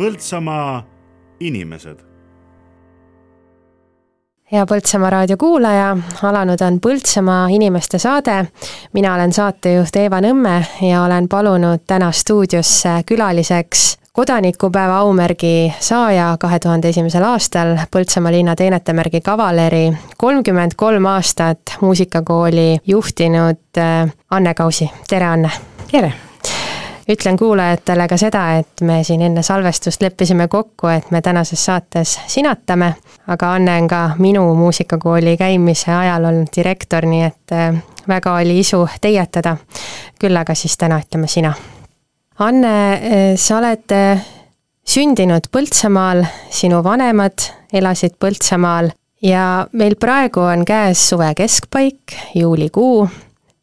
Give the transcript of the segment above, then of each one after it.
Põltsamaa inimesed. hea Põltsamaa raadio kuulaja, alanud on Põltsamaa inimeste saade. mina olen saatejuht Eeva Nõmme ja olen palunud täna stuudiosse külaliseks kodanikupäeva aumärgi saaja kahe tuhande esimesel aastal Põltsamaa linna teenetemärgi kavaleri, kolmkümmend kolm aastat muusikakooli juhtinud äh, Anne Kausi, tere Anne! tere! Ütlen kuulajatele ka seda, et me siin enne salvestust leppisime kokku, et me tänases saates sinatame, aga Anne on ka minu muusikakooli käimise ajal olnud direktor, nii et äh, väga oli isu teietada. küll aga siis täna ütleme sina. Anne, äh, sa oled äh, sündinud Põltsamaal, sinu vanemad elasid Põltsamaal ja meil praegu on käes suve keskpaik, juulikuu.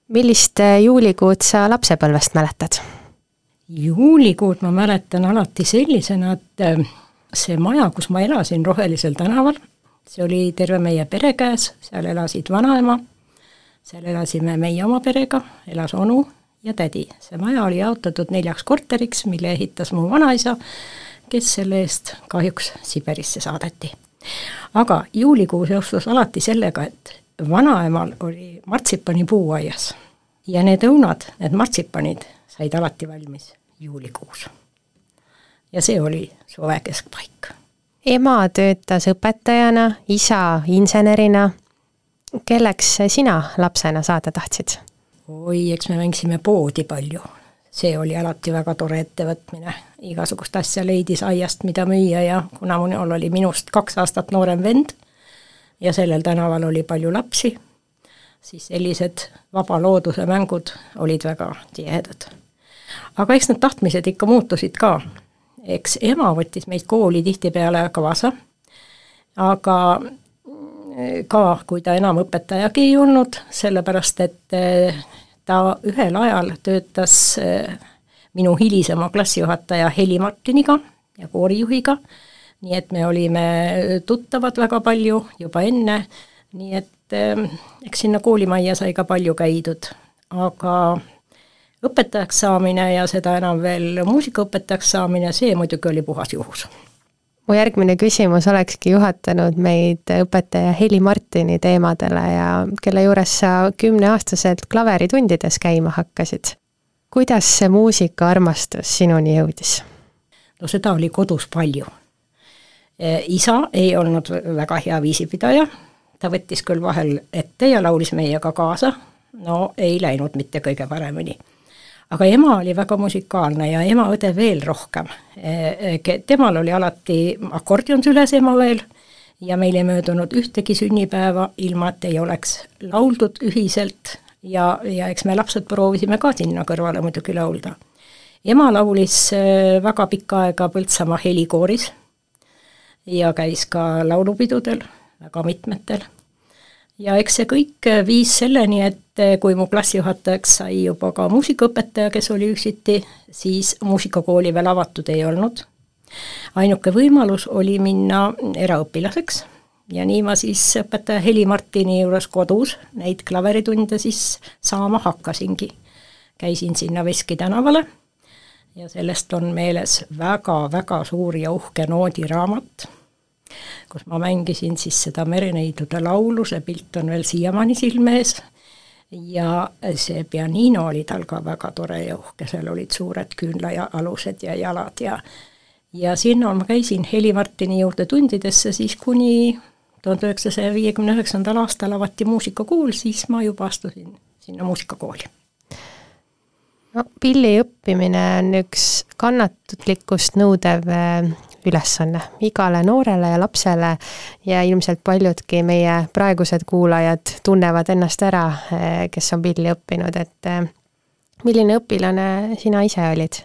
millist juulikuud sa lapsepõlvest mäletad? Juulikuud ma mäletan alati sellisena, et äh, see maja, kus ma elasin Rohelisel tänaval, see oli terve meie pere käes, seal elasid vanaema, seal elasime meie oma perega, elas onu ja tädi. see maja oli jaotatud neljaks korteriks, mille ehitas mu vanaisa, kes selle eest kahjuks Siberisse saadeti. aga juulikuu seostus alati sellega, et vanaemal oli martsipani puuaias ja need õunad, need martsipanid said alati valmis juulikuus. ja see oli suve keskpaik. ema töötas õpetajana, isa insenerina. kelleks sina lapsena saada tahtsid? oi, eks me mängisime poodi palju. see oli alati väga tore ettevõtmine, igasugust asja leidis aiast, mida müüa ja kuna minul oli minust kaks aastat noorem vend ja sellel tänaval oli palju lapsi, siis sellised vaba looduse mängud olid väga tihedad. Aga eks need tahtmised ikka muutusid ka. eks ema võttis meid kooli tihtipeale kaasa, aga eh, ka, kui ta enam õpetajagi ei olnud, sellepärast et eh, ta ühel ajal töötas eh, minu hilisema klassijuhataja Heli Martiniga ja koorijuhiga, nii et me olime tuttavad väga palju juba enne, nii et eks sinna koolimajja sai ka palju käidud, aga õpetajaks saamine ja seda enam veel muusikaõpetajaks saamine, see muidugi oli puhas juhus. mu järgmine küsimus olekski juhatanud meid õpetaja Heli Martini teemadele ja kelle juures sa kümneaastaselt klaveritundides käima hakkasid. kuidas see muusikaarmastus sinuni jõudis? no seda oli kodus palju. Isa ei olnud väga hea viisipidaja, ta võttis küll vahel ette ja laulis meiega kaasa, no ei läinud mitte kõige paremini aga ema oli väga musikaalne ja ema-õde veel rohkem. E, e, temal oli alati akordion süles emaõel ja meil ei möödunud ühtegi sünnipäeva, ilma et ei oleks lauldud ühiselt ja, ja eks me lapsed proovisime ka sinna kõrvale muidugi laulda. ema laulis e, väga pikka aega Põltsamaa helikooris ja käis ka laulupidudel, väga mitmetel ja eks see kõik viis selleni, et kui mu klassijuhatajaks sai juba ka muusikaõpetaja, kes oli üksiti, siis muusikakooli veel avatud ei olnud. ainuke võimalus oli minna eraõpilaseks ja nii ma siis õpetaja Heli Martini juures kodus neid klaveritunde siis saama hakkasingi. käisin sinna Veski tänavale ja sellest on meeles väga-väga suur ja uhke noodiraamat kus ma mängisin siis seda Mereneidude laulu, see pilt on veel siiamaani silme ees, ja see pianiino oli tal ka väga tore ja uhke, seal olid suured küünlaalused ja jalad ja ja sinna ma käisin Heli Martini juurde tundidesse siis kuni tuhande üheksasaja viiekümne üheksandal aastal avati muusikakool, siis ma juba astusin sinna muusikakooli. no pilli õppimine on üks kannatlikkust nõudev ülesanne igale noorele ja lapsele ja ilmselt paljudki meie praegused kuulajad tunnevad ennast ära, eh, kes on pilli õppinud, et eh, milline õpilane sina ise olid?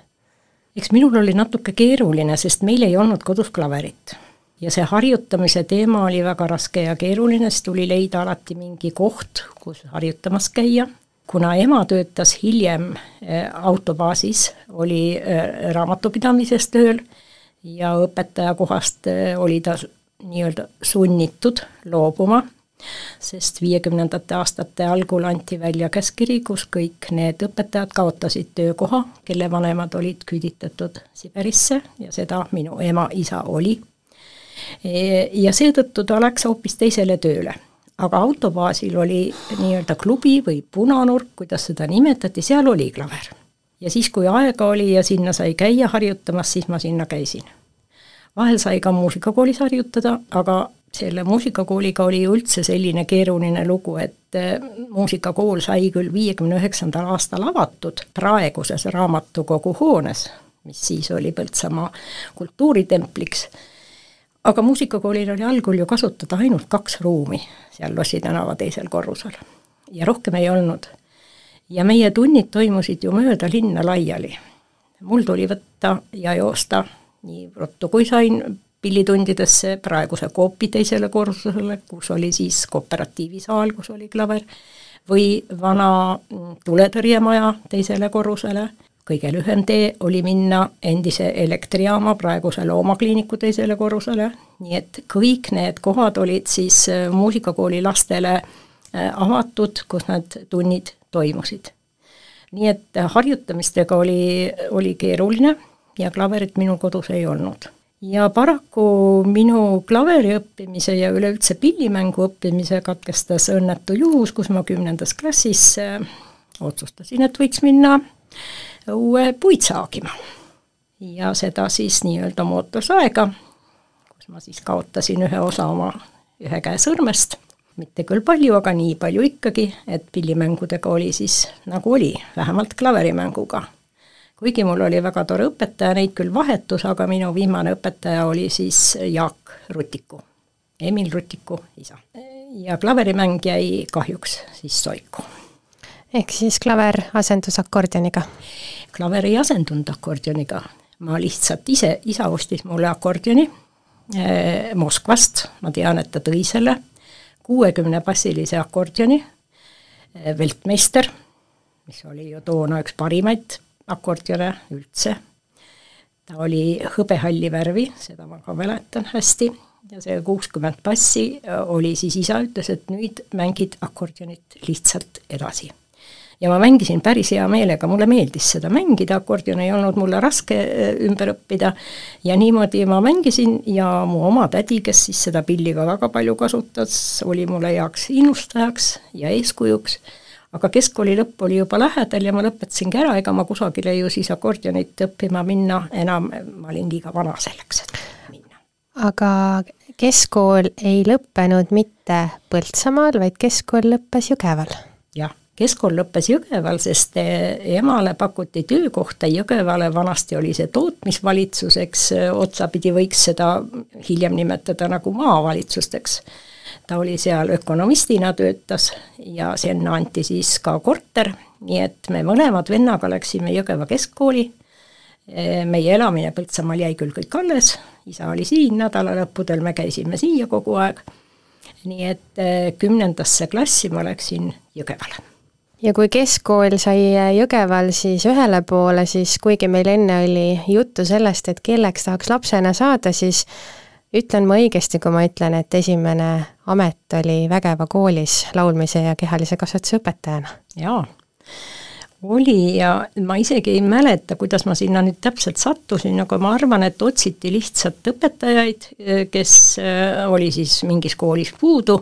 eks minul oli natuke keeruline, sest meil ei olnud kodus klaverit. ja see harjutamise teema oli väga raske ja keeruline, siis tuli leida alati mingi koht, kus harjutamas käia kuna ema töötas hiljem eh, autobaasis, oli raamatupidamises tööl, ja õpetaja kohast eh, oli ta nii-öelda sunnitud loobuma sest viiekümnendate aastate algul anti välja käskkiri, kus kõik need õpetajad kaotasid töökoha, kelle vanemad olid küüditatud Siberisse ja seda minu ema-isa oli. E, ja seetõttu ta läks hoopis teisele tööle. aga autobaasil oli nii-öelda klubi või punanurk, kuidas seda nimetati, seal oli klaver. Ja siis, kui aega oli ja sinna sai käia harjutamas, siis ma sinna käisin. Vahel sai ka muusikakoolis harjutada, aga selle muusikakooliga oli üldse selline keeruline lugu, et eh, muusikakool sai küll viiekümne üheksandal aastal avatud praeguses raamatukogu hoones, mis siis oli Põltsamaa kultuuritempliks, aga muusikakoolil oli algul ju kasutada ainult kaks ruumi seal Lossi tänava teisel korrusel. Ja rohkem ei olnud. Ja meie tunnid toimusid ju mööda linna laiali. mul tuli võtta ja joosta. Nii ruttu kui sain pillitundidesse, praeguse Coopi teisele korrusele, kus oli siis kooperatiivisaal, kus oli klaver, või vana tuletõrjemaja teisele korrusele, kõige lühem tee oli minna endise elektrijaama, praeguse loomakliiniku teisele korrusele, nii et kõik need kohad olid siis muusikakooli lastele äh, avatud, kus need tunnid toimusid. nii et harjutamistega oli, oli keeruline ja klaverit minu kodus ei olnud ja paraku minu klaveri õppimise ja üleüldse pillimängu õppimise katkestas õnnetu juhus, kus ma kümnendas klassis äh, otsustasin, et võiks minna uue puid saagima. ja seda siis nii-öelda mootorsaega, kus ma siis kaotasin ühe osa oma ühe käe sõrmest, mitte küll palju, aga nii palju ikkagi, et pillimängudega oli siis nagu oli, vähemalt klaverimänguga kuigi mul oli väga tore õpetaja, neid küll vahetus, aga minu viimane õpetaja oli siis Jaak Rutiku, Emil Rutiku isa. ja klaverimäng jäi kahjuks siis soiku. ehk siis klaver asendus akordioniga? klaver ei asendunud akordioniga, ma lihtsalt ise, isa ostis mulle akordioni eh, Moskvast, ma tean, et ta tõi selle, kuuekümne bassilise akordioni eh,, Weltmeister, mis oli ju toona üks parimaid akordione üldse. ta oli hõbehalli värvi, seda ma ka mäletan hästi, ja see kuuskümmend bassi oli siis, isa ütles, et nüüd mängid akordionit lihtsalt edasi ja ma mängisin päris hea meelega, mulle meeldis seda mängida, akordion ei olnud mulle raske äh, ümber õppida ja niimoodi ma mängisin ja mu oma tädi, kes siis seda pilli ka väga palju kasutas, oli mulle heaks innustajaks ja eeskujuks aga keskkooli lõpp oli juba lähedal ja ma lõpetasingi ära, ega ma kusagile ju siis akordionit õppima minna enam, ma olin liiga vana selleks, et minna. aga keskkool ei lõppenud mitte Põltsamaal, vaid keskkool lõppes Jõgeval? jah, keskkool lõppes Jõgeval, sest emale pakuti töökohta. Jõgevale, vanasti oli see tootmisvalitsus, eks otsapidi võiks seda hiljem nimetada nagu maavalitsusteks. Ta oli seal ökonomistina töötas ja sinna anti siis ka korter, nii et me mõlemad vennaga läksime Jõgeva keskkooli, meie elamine Põltsamaal jäi küll kõik alles, isa oli siin, nädalalõppudel me käisime siia kogu aeg, nii et eh, kümnendasse klassi ma läksin Jõgevale ja kui keskkool sai Jõgeval siis ühele poole, siis kuigi meil enne oli juttu sellest, et kelleks tahaks lapsena saada, siis ütlen ma õigesti, kui ma ütlen, et esimene amet oli Vägeva koolis laulmise ja kehalise kasvatuse õpetajana? jaa, oli ja ma isegi ei mäleta, kuidas ma sinna nüüd täpselt sattusin, aga ma arvan, et otsiti lihtsalt õpetajaid, kes äh, oli siis mingis koolis puudu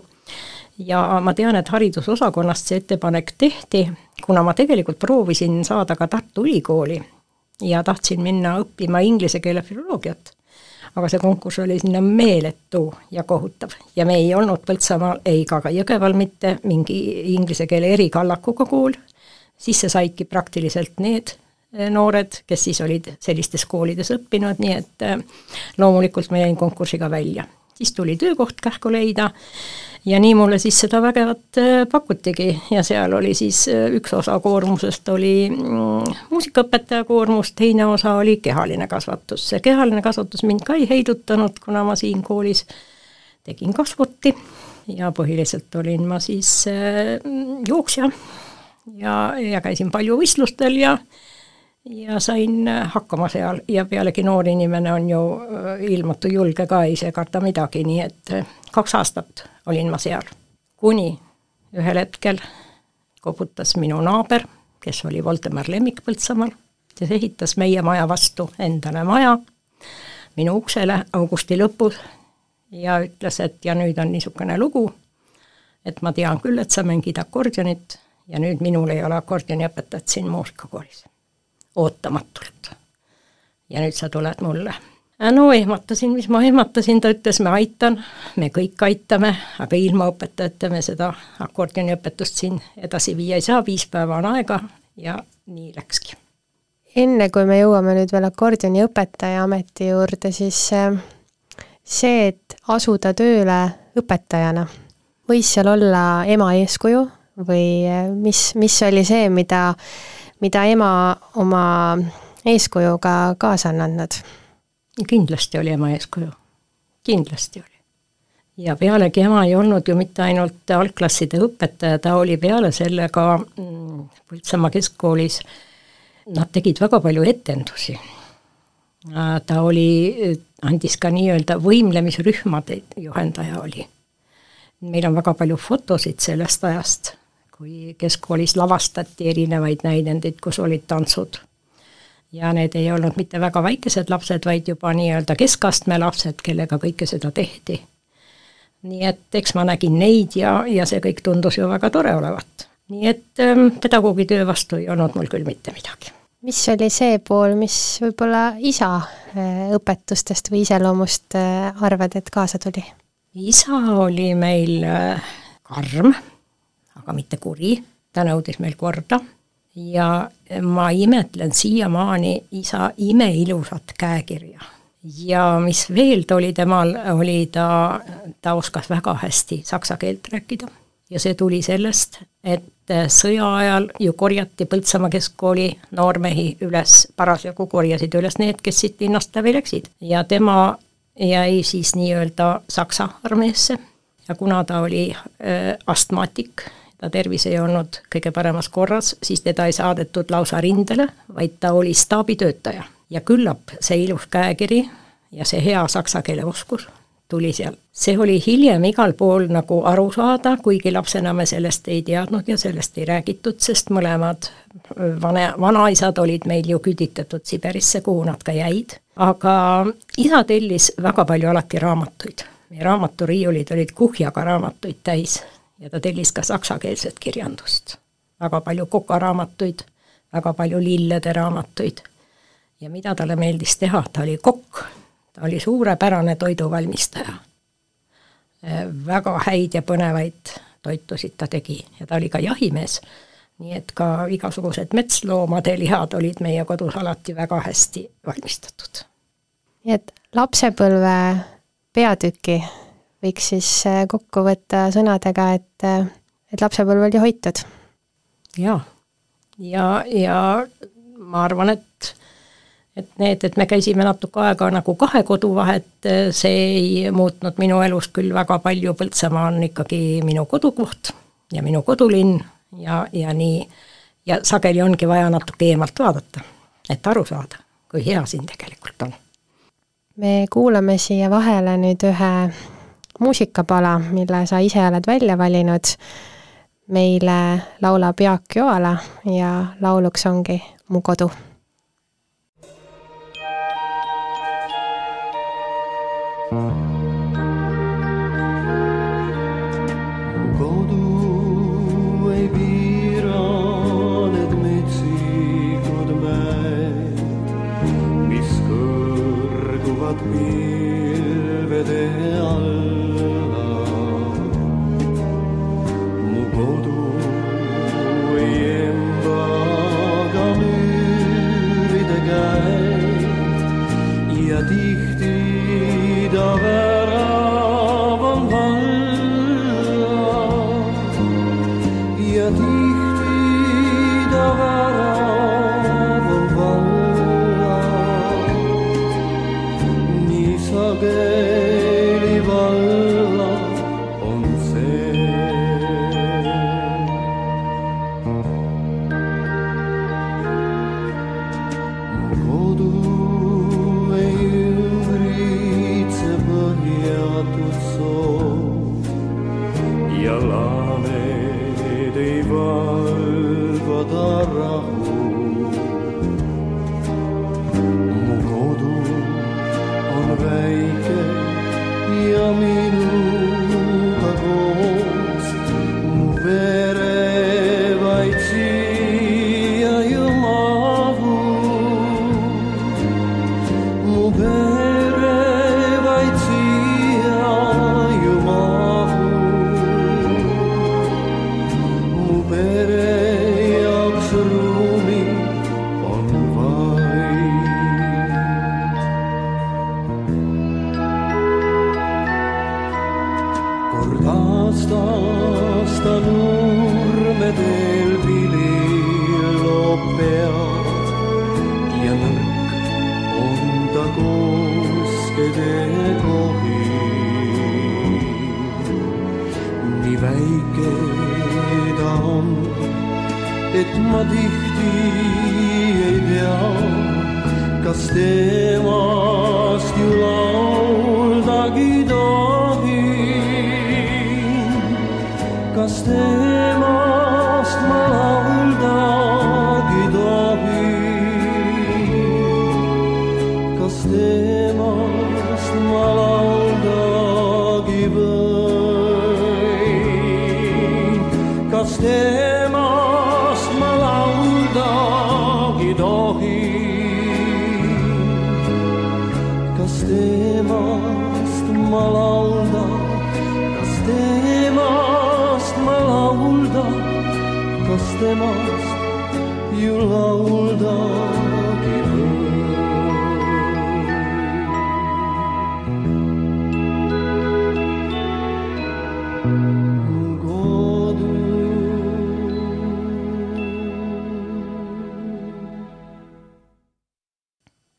ja ma tean, et haridusosakonnast see ettepanek tehti, kuna ma tegelikult proovisin saada ka Tartu Ülikooli ja tahtsin minna õppima inglise keele filoloogiat. Aga see konkurss oli sinna meeletu ja kohutav. Ja me ei olnud Põltsamaal ega ka Jõgeval mitte mingi inglise keele erikallakuga kool, sisse saidki praktiliselt need eh, noored, kes siis olid sellistes koolides õppinud, nii et eh, loomulikult ma jäin konkursiga välja. siis tuli töökoht kähku leida ja nii mulle siis seda vägevat äh, pakutigi. Ja seal oli siis äh, üks osa koormusest oli mm, muusikaõpetaja koormus, teine osa oli kehaline kasvatus. see kehaline kasvatus mind ka ei heidutanud, kuna ma siin koolis tegin ka sporti ja põhiliselt olin ma siis äh, jooksja. Ja, ja käisin palju võistlustel ja ja sain hakkama seal. Ja pealegi noor inimene on ju ilmatu julge ka, ei see karda midagi, nii et kaks aastat olin ma seal. kuni ühel hetkel koputas minu naaber, kes oli Voldemar Lemmik Põltsamaal, kes ehitas meie maja vastu endale maja minu uksele augusti lõpus ja ütles, et ja nüüd on niisugune lugu, et ma tean küll, et sa mängid akordionit ja nüüd minul ei ole akordioniõpetajat siin muusikakoolis. ootamatult. ja nüüd sa tuled mulle. No ehmatasin, mis ma ehmatasin, ta ütles, ma aitan, me kõik aitame, aga ilma õpetajata me seda akordioniõpetust siin edasi viia ei saa, viis päeva on aega ja nii läkski. enne kui me jõuame nüüd veel akordioniõpetaja ameti juurde, siis äh, see, et asuda tööle õpetajana, võis seal olla ema eeskuju või eh, mis, mis oli see, mida, mida ema oma eeskujuga kaasa on andnud? Kindlasti oli ema eeskuju, kindlasti oli. ja pealegi ema ei olnud ju mitte ainult algklasside õpetaja, ta oli peale selle ka mm, Põltsamaa keskkoolis, nad tegid väga palju etendusi. ta oli, andis ka nii-öelda võimlemisrühmade juhendaja oli. meil on väga palju fotosid sellest ajast kui keskkoolis lavastati erinevaid näidendeid, kus olid tantsud. Ja need ei olnud mitte väga väikesed lapsed, vaid juba nii-öelda keskastme lapsed, kellega kõike seda tehti. nii et eks ma nägin neid ja, ja see kõik tundus ju väga tore olevat. nii et ähm, pedagoogi töö vastu ei olnud mul küll mitte midagi. mis oli see pool, mis võib-olla isa äh, õpetustest või iseloomust äh, arvad, et kaasa tuli? isa oli meil äh, karm aga mitte kuri, ta nõudis meil korda ja ma imetlen siiamaani isa imeilusat käekirja. ja mis veel oli temal, oli ta, ta oskas väga hästi saksa keelt rääkida. ja see tuli sellest, et sõja ajal ju korjati Põltsamaa keskkooli noormehi üles, parasjagu korjasid üles need, kes siit linnast läbi läksid ja tema jäi siis nii-öelda Saksa armeesse ja kuna ta oli äh, astmaatik, ta tervis ei olnud kõige paremas korras, siis teda ei saadetud lausa rindele, vaid ta oli staabitöötaja. ja küllap see ilus käekiri ja see hea saksa keele oskus tuli seal. see oli hiljem igal pool nagu aru saada, kuigi lapsena me sellest ei teadnud ja sellest ei räägitud, sest mõlemad vana, vanaisad olid meil ju küüditatud Siberisse, kuhu nad ka jäid. aga isa tellis väga palju alati raamatuid. meie raamaturiiulid olid kuhjaga raamatuid täis ja ta tellis ka saksakeelset kirjandust. väga palju kokaraamatuid, väga palju lillede raamatuid. ja mida talle meeldis teha, ta oli kokk, ta oli suurepärane toiduvalmistaja. väga häid ja põnevaid toitusid ta tegi ja ta oli ka jahimees, nii et ka igasugused metsloomade lihad olid meie kodus alati väga hästi valmistatud. nii et lapsepõlve peatüki võiks siis äh, kokku võtta sõnadega, et, äh, et lapsepõlv oli hoitud. jaa, ja, ja ma arvan, et et need, et me käisime natuke aega nagu kahe kodu vahet, äh, see ei muutnud minu elus küll väga palju, Põltsamaa on ikkagi minu kodukoht ja minu kodulinn ja, ja nii, ja sageli ongi vaja natuke eemalt vaadata, et aru saada, kui hea siin tegelikult on. me kuulame siia vahele nüüd ühe muusikapala, mille sa ise oled välja valinud. meile laulab Jaak Joala ja lauluks ongi Mu kodu mu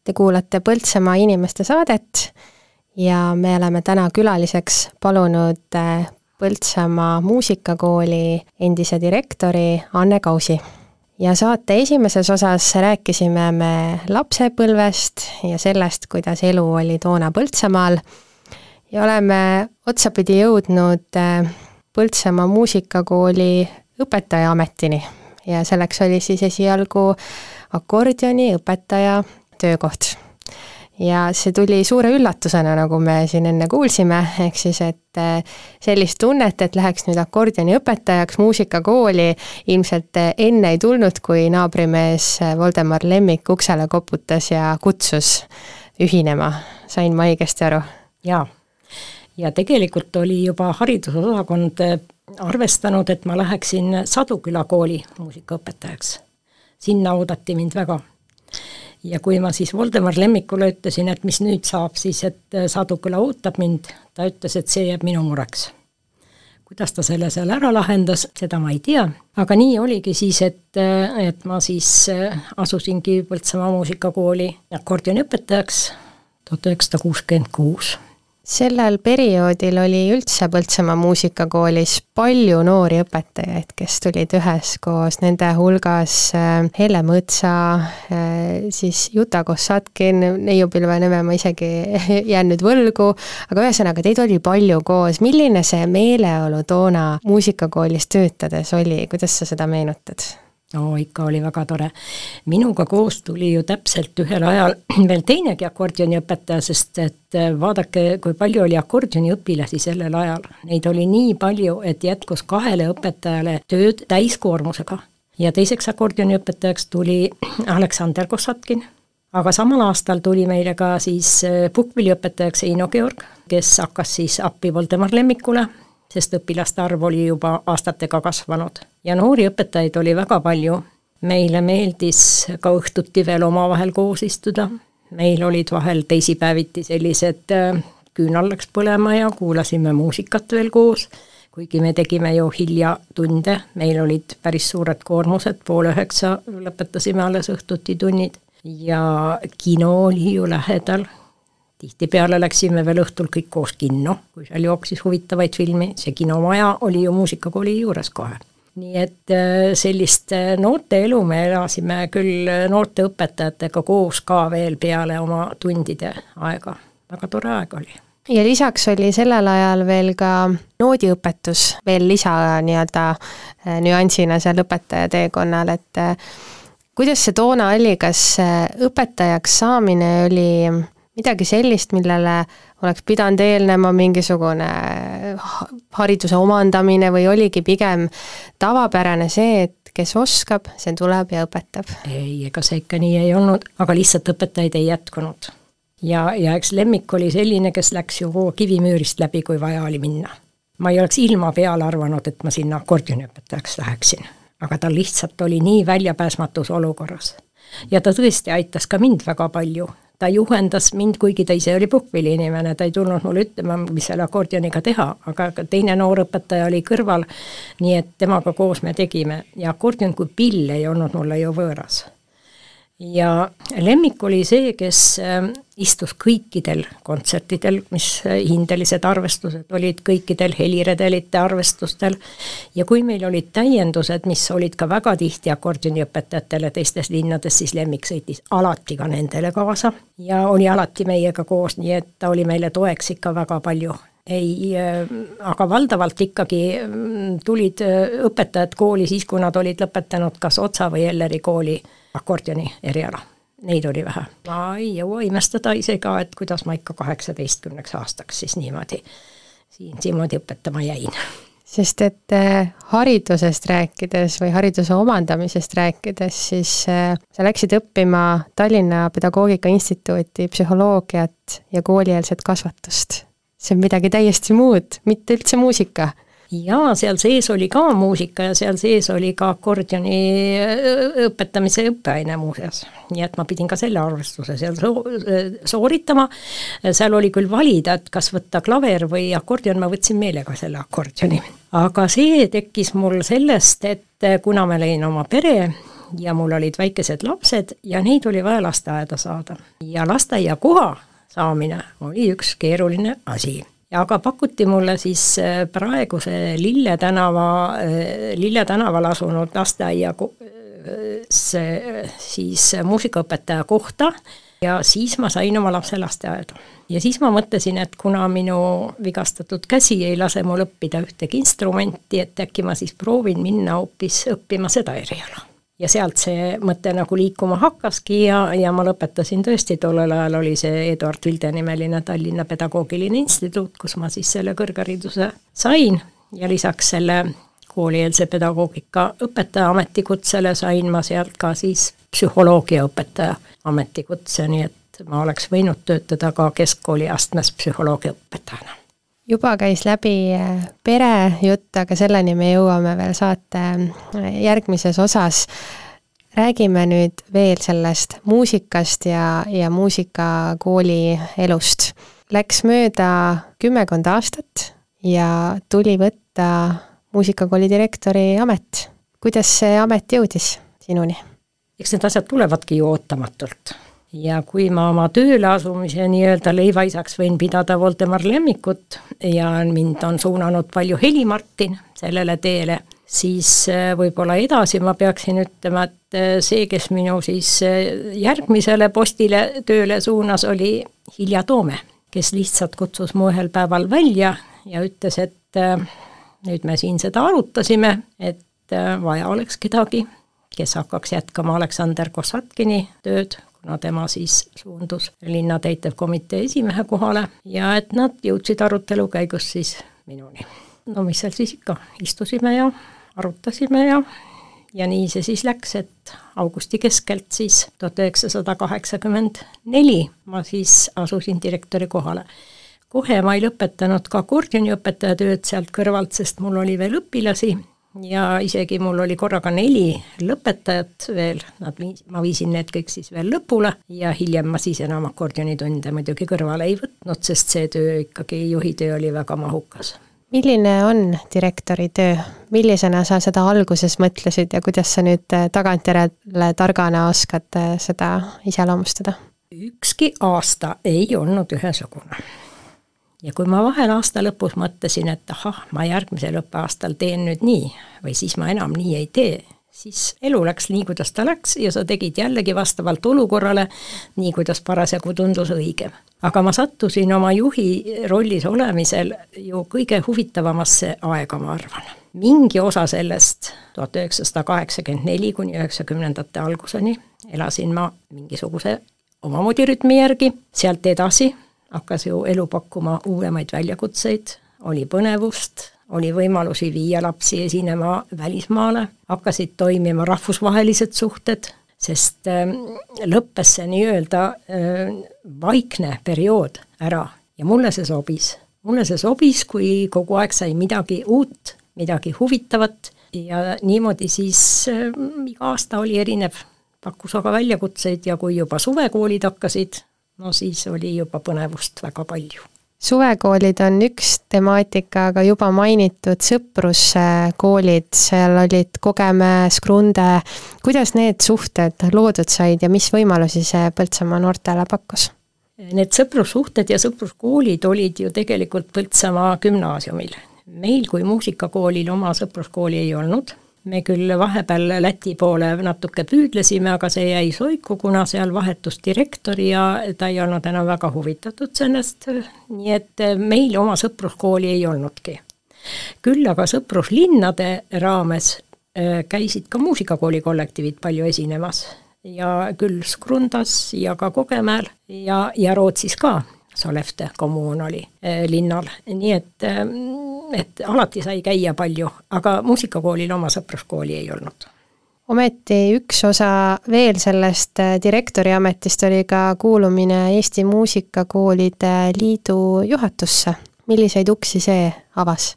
Te kuulate Põltsamaa inimeste saadet ja me oleme täna külaliseks palunud äh, Põltsamaa muusikakooli endise direktori Anne Kausi. ja saate esimeses osas rääkisime me lapsepõlvest ja sellest, kuidas elu oli toona Põltsamaal ja oleme otsapidi jõudnud äh, Põltsamaa muusikakooli õpetajaametini ja selleks oli siis esialgu akordioniõpetaja töökoht. ja see tuli suure üllatusena, nagu me siin enne kuulsime, ehk siis et eh, sellist tunnet, et läheks nüüd akordioniõpetajaks muusikakooli, ilmselt eh, enne ei tulnud, kui naabrimees Voldemar Lemmik uksele koputas ja kutsus ühinema. sain ma õigesti aru? jaa, ja tegelikult oli juba haridusosakond eh, arvestanud, et ma läheksin Saduküla kooli muusikaõpetajaks. sinna oodati mind väga ja kui ma siis Voldemar Lemmikule ütlesin, et mis nüüd saab, siis et äh, Saduküla ootab mind, ta ütles, et see jääb minu mureks. kuidas ta selle seal ära lahendas, seda ma ei tea, aga nii oligi siis, et, äh, et ma siis äh, asusingi Põltsamaa muusikakooli akordioniõpetajaks tuhat üheksasada kuuskümmend kuus sellel perioodil oli üldse Põltsamaa muusikakoolis palju noori õpetajaid, kes tulid üheskoos, nende hulgas äh, Helle Mõtsa, äh, siis Juta Kossatkin, neiupilve nime ma isegi jään nüüd võlgu, aga ühesõnaga, teid oli palju koos, milline see meeleolu toona muusikakoolis töötades oli, kuidas sa seda meenutad? No ikka oli väga tore. minuga koos tuli ju täpselt ühel ajal veel teinegi akordioniõpetaja, sest et äh, vaadake, kui palju oli akordioniõpilasi sellel ajal. Neid oli nii palju, et jätkus kahele õpetajale tööd täiskoormusega. ja teiseks akordioniõpetajaks tuli Aleksander Kossatkin, aga samal aastal tuli meile ka siis äh, puhkpilliõpetajaks Eino Georg, kes hakkas siis appi Voldemar Lemmikule sest õpilaste arv oli juba aastatega kasvanud. ja noori õpetajaid oli väga palju, meile meeldis ka õhtuti veel omavahel koos istuda, meil olid vahel teisipäeviti sellised äh, küünal läks põlema ja kuulasime muusikat veel koos, kuigi me tegime ju hilja tunde, meil olid päris suured koormused, poole üheksa lõpetasime alles õhtuti tunnid. Ja kino oli ju lähedal, tihtipeale läksime veel õhtul kõik koos kinno, kui seal jooksis huvitavaid filmi, see kinomaja oli ju muusikakooli juures kohe. nii et äh, sellist äh, noorteelu me elasime küll noorte õpetajatega koos ka veel peale oma tundide aega, väga tore aeg oli ja lisaks oli sellel ajal veel ka noodiõpetus veel lisa nii-öelda äh, nüansina seal õpetaja teekonnal, et äh, kuidas see toona oli, kas äh, õpetajaks saamine oli midagi sellist, millele oleks pidanud eelnema mingisugune hariduse omandamine või oligi pigem tavapärane see, et kes oskab, see tuleb ja õpetab? ei, ega see ikka nii ei olnud, aga lihtsalt õpetajaid ei jätkunud. ja, ja eks Lemmik oli selline, kes läks ju kivimüürist läbi, kui vaja oli minna. ma ei oleks ilma peale arvanud, et ma sinna akordioniõpetajaks läheksin. aga ta lihtsalt oli nii väljapääsmatus olukorras. ja ta tõesti aitas ka mind väga palju ta juhendas mind, kuigi ta ise oli puhkpilli inimene, ta ei tulnud mulle ütlema, mis selle akordioniga teha, aga teine noor õpetaja oli kõrval, nii et temaga koos me tegime. Ja akordion kui pill ei olnud mulle ju võõras ja Lemmik oli see, kes ähm, istus kõikidel kontsertidel, mis äh, hindelised arvestused olid, kõikidel heliredelite arvestustel, ja kui meil olid täiendused, mis olid ka väga tihti akordioniõpetajatele teistes linnades, siis Lemmik sõitis alati ka nendele kaasa ja oli alati meiega koos, nii et ta oli meile toeks ikka väga palju. Ei, äh, aga valdavalt ikkagi mm, tulid äh, õpetajad kooli siis, kui nad olid lõpetanud kas Otsa või Elleri kooli akordioni eriala. Neid oli vähe. ma ei jõua imestada ise ka, et kuidas ma ikka kaheksateistkümneks aastaks siis niimoodi siin niimoodi õpetama jäin sest et äh, haridusest rääkides või hariduse omandamisest rääkides, siis äh, sa läksid õppima Tallinna Pedagoogika Instituuti psühholoogiat ja koolieelset kasvatust. see on midagi täiesti muud, mitte üldse muusika jaa, seal sees oli ka muusika ja seal sees oli ka akordioni õpetamise õppeaine muuseas. nii et ma pidin ka selle arvestuse seal so-, sooritama, seal oli küll valida, et kas võtta klaver või akordion, ma võtsin meelega selle akordioni. aga see tekkis mul sellest, et kuna ma lõin oma pere ja mul olid väikesed lapsed ja neid oli vaja lasteaeda saada ja lasteaiakoha saamine oli üks keeruline asi ja aga pakuti mulle siis äh, praeguse Lille tänava, äh, Lille tänaval asunud lasteaia äh, siis muusikaõpetaja kohta ja siis ma sain oma lapse lasteaeda. ja siis ma mõtlesin, et kuna minu vigastatud käsi ei lase mul õppida ühtegi instrumenti, et äkki ma siis proovin minna hoopis õppima seda eriala ja sealt see mõte nagu liikuma hakkaski ja, ja ma lõpetasin tõesti, tollel ajal oli see Eduard Vilde nimeline Tallinna Pedagoogiline Instituut, kus ma siis selle kõrghariduse sain ja lisaks selle koolieelse pedagoogika õpetaja ametikutsele sain ma sealt ka siis psühholoogia õpetaja ametikutse, nii et ma oleks võinud töötada ka keskkooli astmes psühholoogia õpetajana juba käis läbi äh, perejutt, aga selleni me jõuame veel saate äh, järgmises osas. räägime nüüd veel sellest muusikast ja, ja muusikakooli elust. Läks mööda kümmekond aastat ja tuli võtta muusikakooli direktori amet. kuidas see amet jõudis sinuni? eks need asjad tulevadki ju ootamatult ja kui ma oma tööle asumise nii-öelda leivaisaks võin pidada Voldemar Lemmikut ja mind on suunanud palju Heli-Martin sellele teele, siis äh, võib-olla edasi ma peaksin ütlema, et äh, see, kes minu siis äh, järgmisele postile tööle suunas, oli Hilja Toome, kes lihtsalt kutsus mu ühel päeval välja ja ütles, et nüüd me siin seda arutasime, et vaja oleks kedagi, kes hakkaks jätkama Aleksander Kossatkini tööd kuna tema siis suundus linna täitevkomitee esimehe kohale ja et nad jõudsid arutelu käigus siis minuni. no mis seal siis ikka, istusime ja arutasime ja ja nii see siis läks, et augusti keskelt siis tuhat üheksasada kaheksakümmend neli ma siis asusin direktori kohale. kohe ma ei lõpetanud ka akordioniõpetaja tööd sealt kõrvalt, sest mul oli veel õpilasi ja isegi mul oli korraga neli lõpetajat veel, nad viis, ma viisin need kõik siis veel lõpule ja hiljem ma siis enam akordionitunde muidugi kõrvale ei võtnud, sest see töö ikkagi, juhi töö oli väga mahukas. milline on direktori töö, millisena sa seda alguses mõtlesid ja kuidas sa nüüd tagantjärele targana oskad seda iseloomustada? ükski aasta ei olnud ühesugune ja kui ma vahel aasta lõpus mõtlesin, et ahah, ma järgmisel õppeaastal teen nüüd nii või siis ma enam nii ei tee, siis elu läks nii, kuidas ta läks ja sa tegid jällegi vastavalt olukorrale nii, kuidas parasjagu tundus õigem. aga ma sattusin oma juhi rollis olemisel ju kõige huvitavamasse aega, ma arvan. mingi osa sellest, tuhat üheksasada kaheksakümmend neli kuni üheksakümnendate alguseni, elasin ma mingisuguse omamoodi rütmi järgi, sealt edasi hakkas ju elu pakkuma uuemaid väljakutseid, oli põnevust, oli võimalusi viia lapsi esinema välismaale, hakkasid toimima rahvusvahelised suhted, sest äh, lõppes see nii-öelda äh, vaikne periood ära. Ja mulle see sobis. mulle see sobis, kui kogu aeg sai midagi uut, midagi huvitavat. Ja niimoodi siis äh, iga aasta oli erinev, pakkus aga väljakutseid ja kui juba suvekoolid hakkasid, no siis oli juba põnevust väga palju suvekoolid on üks temaatika, aga juba mainitud sõpruskoolid, seal olid Kogemäe, Skrunde, kuidas need suhted loodud said ja mis võimalusi see Põltsamaa noortele pakkus? Need sõprussuhted ja sõpruskoolid olid ju tegelikult Põltsamaa gümnaasiumil. meil kui muusikakoolil oma sõpruskooli ei olnud me küll vahepeal Läti poole natuke püüdlesime, aga see jäi soiku, kuna seal vahetus direktor ja ta ei olnud enam väga huvitatud sellest, nii et meil oma sõpruskooli ei olnudki. küll aga sõpruslinnade raames äh, käisid ka muusikakooli kollektiivid palju esinemas. Ja küll Skrundas ja ka Kogemäel ja, ja Rootsis ka Sollefteå kommuun oli eh, linnal, nii et, eh, et alati sai käia palju, aga muusikakoolil oma sõpruskooli ei olnud ometi üks osa veel sellest eh, direktori ametist oli ka kuulumine Eesti Muusikakoolide Liidu juhatusse. milliseid uksi see avas?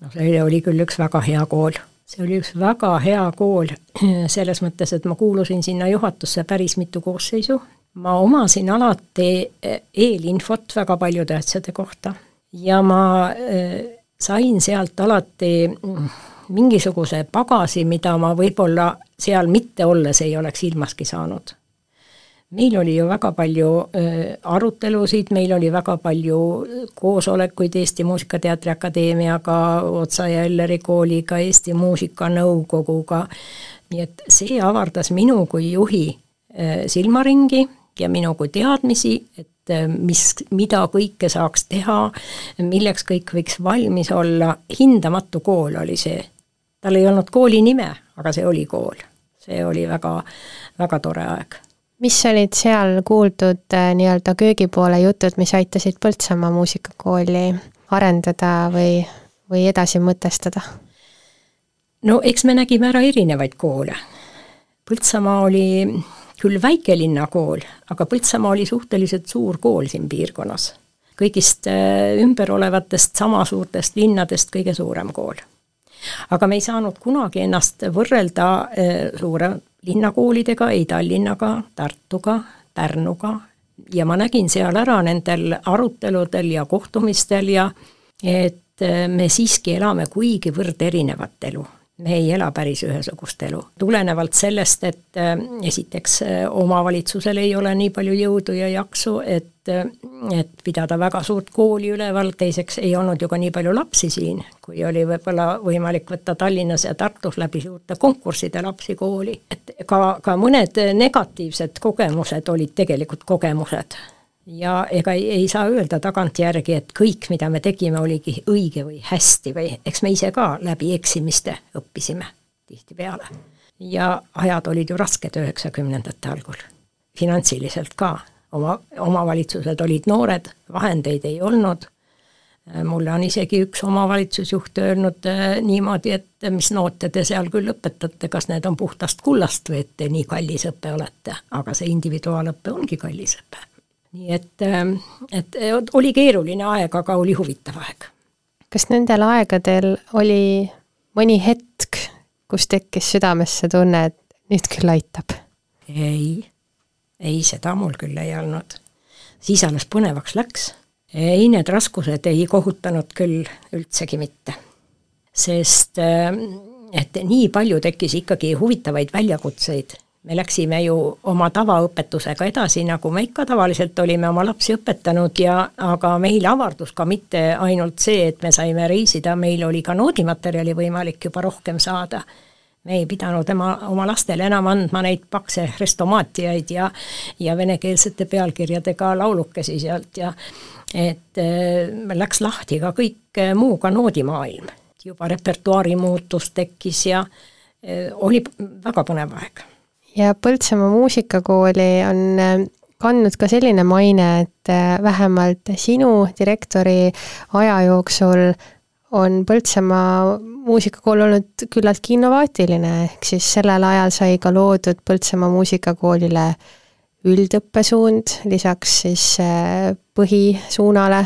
no see oli küll üks väga hea kool, see oli üks väga hea kool selles mõttes, et ma kuulusin sinna juhatusse päris mitu koosseisu ma omasin alati eh, eelinfot väga paljude asjade kohta. Ja ma eh, sain sealt alati mm, mingisuguse pagasi, mida ma võib-olla seal mitte olles ei oleks ilmaski saanud. meil oli ju väga palju äh, arutelusid, meil oli väga palju koosolekuid Eesti Muusikateatri Akadeemiaga, Otsa ja Elleri kooliga, Eesti Muusikanõukoguga, nii et see avardas minu kui juhi silmaringi ja minu kui teadmisi, et äh, mis, mida kõike saaks teha, milleks kõik võiks valmis olla, hindamatu kool oli see. tal ei olnud kooli nime, aga see oli kool. see oli väga, väga tore aeg. mis olid seal kuuldud äh, nii-öelda köögipoole jutud, mis aitasid Põltsamaa muusikakooli arendada või, või edasi mõtestada? no eks me nägime ära erinevaid koole. Põltsamaa oli küll väikelinna kool, aga Põltsamaa oli suhteliselt suur kool siin piirkonnas. kõigist äh, ümber olevatest sama suurtest linnadest kõige suurem kool. aga me ei saanud kunagi ennast võrrelda äh, suure linnakoolidega, ei Tallinnaga, Tartuga, Pärnuga ja ma nägin seal ära nendel aruteludel ja kohtumistel ja et äh, me siiski elame kuigivõrd erinevat elu me ei ela päris ühesugust elu. tulenevalt sellest, et äh, esiteks äh, omavalitsusel ei ole nii palju jõudu ja jaksu, et äh, et pidada väga suurt kooli üleval, teiseks ei olnud ju ka nii palju lapsi siin, kui oli võib-olla võimalik võtta Tallinnas ja Tartus läbi suurte konkursside lapsi kooli. et ka, ka mõned negatiivsed kogemused olid tegelikult kogemused ja ega ei, ei saa öelda tagantjärgi, et kõik, mida me tegime, oligi õige või hästi või eks me ise ka läbi eksimiste õppisime tihtipeale. ja ajad olid ju rasked üheksakümnendate algul, finantsiliselt ka, oma, omavalitsused olid noored, vahendeid ei olnud, mulle on isegi üks omavalitsusjuht öelnud äh, niimoodi, et mis noote te seal küll õpetate, kas need on puhtast kullast või et te nii kallis õpe olete, aga see individuaalõpe ongi kallis õpe nii et, ähm, et oli keeruline aeg, aga oli huvitav aeg. kas nendel aegadel oli mõni hetk, kus tekkis südamesse tunne, et nüüd küll aitab? ei, ei, seda mul küll ei olnud. siis alles põnevaks läks. ei, need raskused ei kohutanud küll üldsegi mitte. sest ähm, et nii palju tekkis ikkagi huvitavaid väljakutseid me läksime ju oma tavaõpetusega edasi, nagu me ikka tavaliselt olime oma lapsi õpetanud ja aga meil avardus ka mitte ainult see, et me saime reisida, meil oli ka noodimaterjali võimalik juba rohkem saada. me ei pidanud ema, oma lastele enam andma neid pakse restomaatiaid ja ja venekeelsete pealkirjadega laulukesi sealt ja et äh, läks lahti ka kõik äh, muu ka noodimaailm. juba repertuaari muutus tekkis ja äh, oli väga põnev aeg. Ja Põltsamaa muusikakooli on äh, kandnud ka selline maine, et äh, vähemalt sinu direktori aja jooksul on Põltsamaa muusikakool olnud küllaltki innovaatiline, ehk siis sellel ajal sai ka loodud Põltsamaa muusikakoolile üldõppesuund, lisaks siis äh, põhisuunale,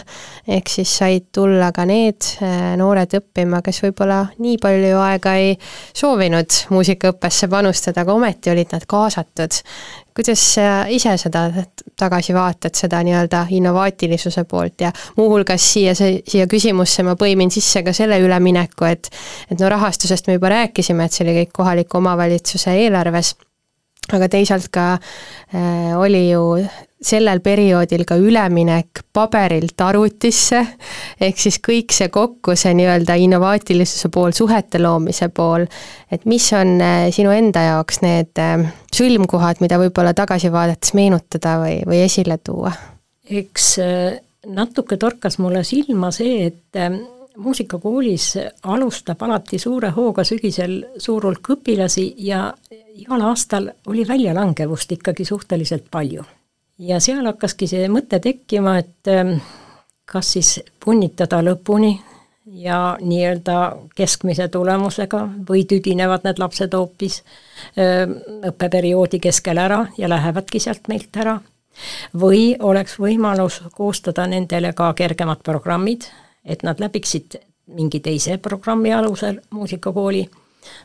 ehk siis said tulla ka need äh, noored õppima, kes võib-olla nii palju aega ei soovinud muusikaõppesse panustada, aga ometi olid nad kaasatud. kuidas sa ise seda tagasi vaatad, seda nii-öelda innovaatilisuse poolt? Ja muuhulgas siia, siia küsimusse ma põimin sisse ka selle ülemineku, et et no rahastusest me juba rääkisime, et see oli kõik kohaliku omavalitsuse eelarves aga teisalt ka äh, oli ju sellel perioodil ka üleminek paberilt arvutisse, ehk siis kõik see kokku, see nii-öelda innovaatilisuse pool, suhete loomise pool, et mis on äh, sinu enda jaoks need äh, sõlmkohad, mida võib-olla tagasi vaadates meenutada või, või esile tuua? eks äh, natuke torkas mulle silma see, et äh, muusikakoolis alustab alati suure hooga sügisel suur hulk õpilasi ja igal aastal oli väljalangevust ikkagi suhteliselt palju. ja seal hakkaski see mõte tekkima, et ähm, kas siis punnitada lõpuni ja nii-öelda keskmise tulemusega või tüdinevad need lapsed hoopis ähm, õppeperioodi keskel ära ja lähevadki sealt meilt ära. või oleks võimalus koostada nendele ka kergemad programmid, et nad läbiksid mingi teise programmi alusel muusikakooli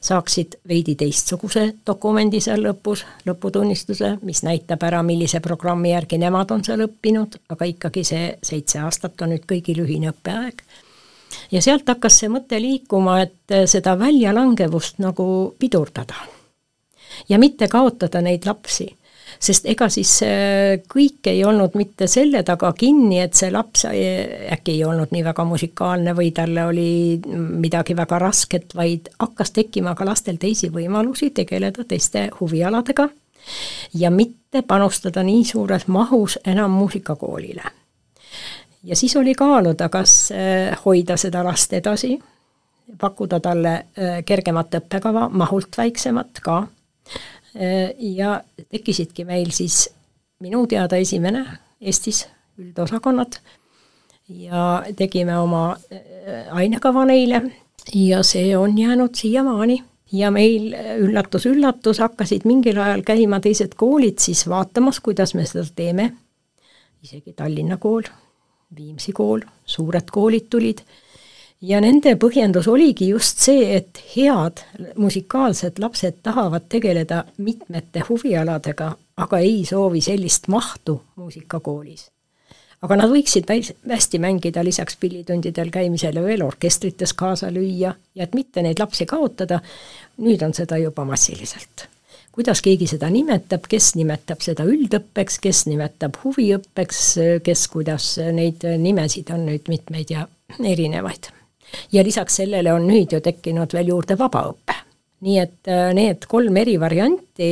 saaksid veidi teistsuguse dokumendi seal lõpus, lõputunnistuse, mis näitab ära, millise programmi järgi nemad on seal õppinud, aga ikkagi see seitse aastat on nüüd kõigil ühine õppeaeg. ja sealt hakkas see mõte liikuma, et seda väljalangevust nagu pidurdada. ja mitte kaotada neid lapsi sest ega siis äh, kõik ei olnud mitte selle taga kinni, et see laps äh, äkki ei olnud nii väga musikaalne või talle oli midagi väga rasket, vaid hakkas tekkima ka lastel teisi võimalusi tegeleda teiste huvialadega ja mitte panustada nii suures mahus enam muusikakoolile. ja siis oli kaaluda, kas äh, hoida seda last edasi, pakkuda talle kergemat õppekava, mahult väiksemat ka ja tekkisidki meil siis minu teada esimene Eestis üldosakonnad. Ja tegime oma äh, ainekava neile. Ja see on jäänud siiamaani. Ja meil üllatus-üllatus, hakkasid mingil ajal käima teised koolid siis vaatamas, kuidas me seda teeme, isegi Tallinna kool, Viimsi kool, suured koolid tulid ja nende põhjendus oligi just see, et head musikaalsed lapsed tahavad tegeleda mitmete huvialadega, aga ei soovi sellist mahtu muusikakoolis. aga nad võiksid hästi mängida lisaks pillitundidel käimisele veel orkestrites kaasa lüüa ja et mitte neid lapsi kaotada, nüüd on seda juba massiliselt kuidas keegi seda nimetab, kes nimetab seda üldõppeks, kes nimetab huviõppeks, kes kuidas, neid nimesid on nüüd mitmeid ja erinevaid ja lisaks sellele on nüüd ju tekkinud veel juurde vabaõpe. nii et äh, need kolm eri varianti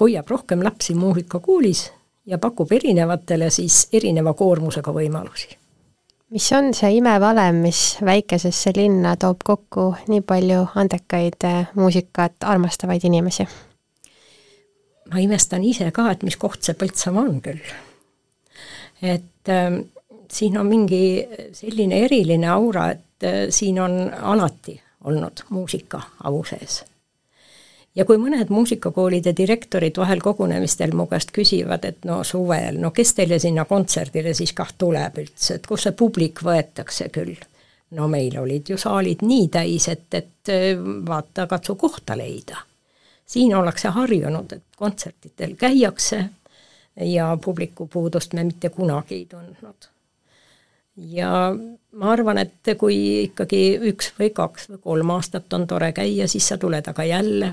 hoiab rohkem lapsi muusikakoolis ja pakub erinevatele siis erineva koormusega võimalusi mis on see imevalem, mis väikesesse linna toob kokku nii palju andekaid äh, muusikat armastavaid inimesi? ma imestan ise ka, et mis koht see Põltsamaa on küll. et äh, siin on mingi selline eriline aura, et äh, siin on alati olnud muusika au sees. ja kui mõned muusikakoolide direktorid vahel kogunemistel mu käest küsivad, et no suvel, no kes teile sinna kontserdile siis kah tuleb üldse, et kus see publik võetakse küll? no meil olid ju saalid nii täis, et, et äh, vaata, katsu kohta leida. siin ollakse harjunud, et kontsertidel käiakse ja publiku puudust me mitte kunagi ei tundnud ja ma arvan, et kui ikkagi üks või kaks või kolm aastat on tore käia, siis sa tuled aga jälle,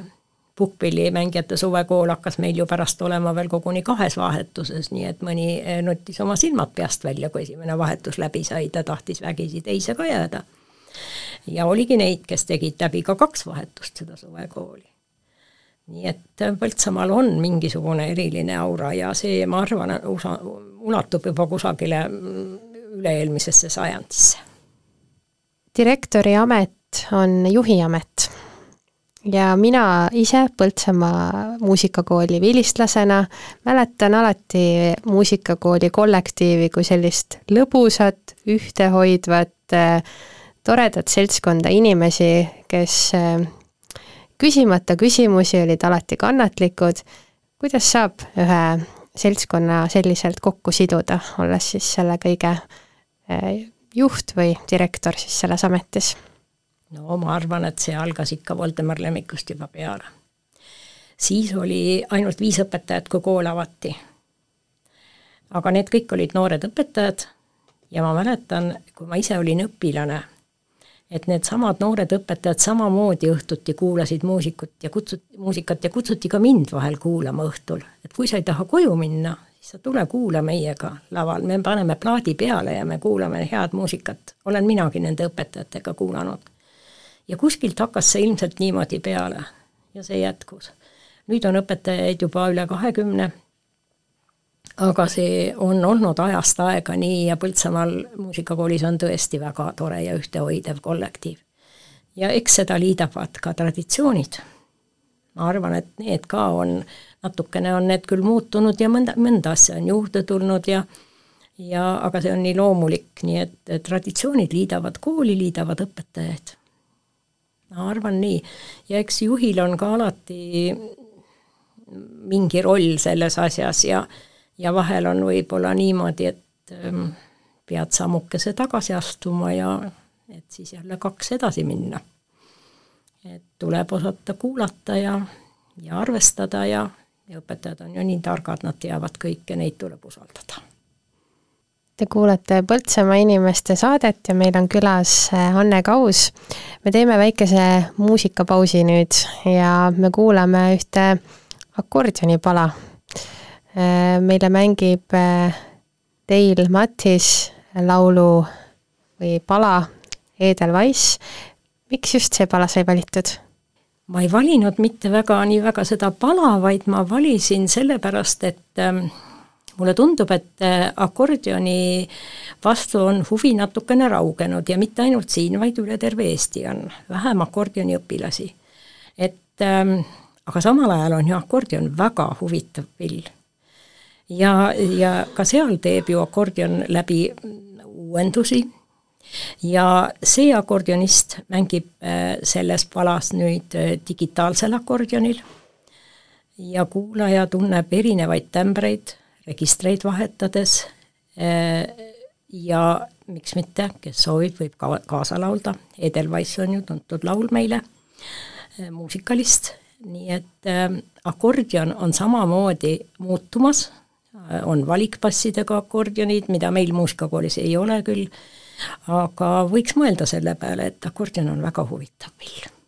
puhkpillimängijate suvekool hakkas meil ju pärast olema veel koguni kahes vahetuses, nii et mõni nuttis oma silmad peast välja, kui esimene vahetus läbi sai, ta tahtis vägisi teise ka jääda. ja oligi neid, kes tegid läbi ka kaks vahetust seda suvekooli nii et Põltsamaal on mingisugune eriline aura ja see, ma arvan, ulatub juba kusagile üle-eelmisesse sajandisse. direktori amet on juhi amet ja mina ise Põltsamaa muusikakooli vilistlasena mäletan alati muusikakooli kollektiivi kui sellist lõbusat, ühtehoidvat, toredat seltskonda inimesi, kes küsimata küsimusi olid alati kannatlikud. kuidas saab ühe seltskonna selliselt kokku siduda, olles siis selle kõige juht või direktor siis selles ametis? no ma arvan, et see algas ikka Voldemar Lemmikust juba peale. siis oli ainult viis õpetajat, kui kool avati. aga need kõik olid noored õpetajad ja ma mäletan, kui ma ise olin õpilane, et needsamad noored õpetajad samamoodi õhtuti kuulasid muusikut ja kutsut-, muusikat ja kutsuti ka mind vahel kuulama õhtul. et kui sa ei taha koju minna, siis sa tule kuula meiega laval, me paneme plaadi peale ja me kuulame head muusikat. olen minagi nende õpetajatega kuulanud ja kuskilt hakkas see ilmselt niimoodi peale ja see jätkus. nüüd on õpetajaid juba üle kahekümne, aga see on olnud ajast aega nii ja Põltsamaal muusikakoolis on tõesti väga tore ja ühtehoidev kollektiiv. ja eks seda liidavad ka traditsioonid. Ma arvan, et need ka on, natukene on need küll muutunud ja mõnda, mõnda asja on juurde tulnud ja ja aga see on nii loomulik, nii et traditsioonid liidavad kooli, liidavad õpetajaid ma arvan nii. ja eks juhil on ka alati mingi roll selles asjas ja, ja vahel on võib-olla niimoodi, et ähm, pead sammukese tagasi astuma ja et siis jälle kaks edasi minna. Et tuleb osata kuulata ja, ja arvestada ja, ja õpetajad on ju nii targad, nad teavad kõike, neid tuleb usaldada Te kuulate Põltsamaa inimeste saadet ja meil on külas äh, Anne Kaus. me teeme väikese muusikapausi nüüd ja me kuulame ühte akordionipala. Äh, meile mängib äh, Dale Mattis laulu või pala Edelweiss. Miks just see pala sai valitud? ma ei valinud mitte väga, nii väga seda pala, vaid ma valisin sellepärast, et ähm, mulle tundub, et äh, akordioni vastu on huvi natukene raugenud ja mitte ainult siin, vaid üle terve Eesti on vähem akordioniõpilasi. et ähm, aga samal ajal on ju akordion väga huvitav pill. ja, ja ka seal teeb ju akordion läbi uuendusi ja see akordionist mängib äh, selles palas nüüd äh, digitaalsel akordionil ja kuulaja tunneb erinevaid tämbreid registreid vahetades eh, ja miks mitte, kes soovib, võib ka kaasa laulda, Edelweiss on ju tuntud laul meile, muusikalist, nii et äh, akordion on samamoodi muutumas, on valikbassidega akordionid, mida meil muusikakoolis ei ole küll, aga võiks mõelda selle peale, et akordion on väga huvitav pill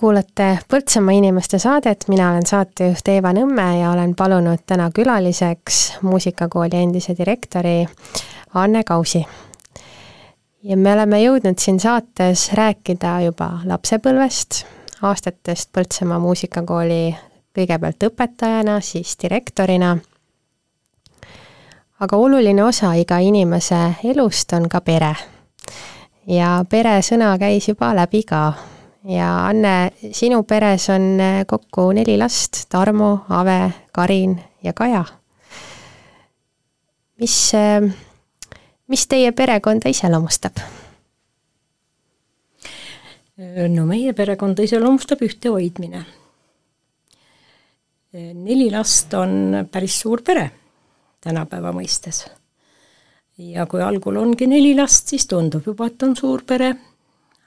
kuulate Põltsamaa inimeste saadet, mina olen saatejuht Eeva Nõmme ja olen palunud täna külaliseks muusikakooli endise direktori Anne Kausi. ja me oleme jõudnud siin saates rääkida juba lapsepõlvest, aastatest Põltsamaa muusikakooli kõigepealt õpetajana, siis direktorina. aga oluline osa iga inimese elust on ka pere. ja peresõna käis juba läbi ka ja Anne, sinu peres on eh, kokku neli last, Tarmo, Ave, Karin ja Kaja. mis, eh, mis teie perekonda iseloomustab? no meie perekonda iseloomustab ühtehoidmine. neli last on päris suur pere tänapäeva mõistes. ja kui algul ongi neli last, siis tundub juba, et on suur pere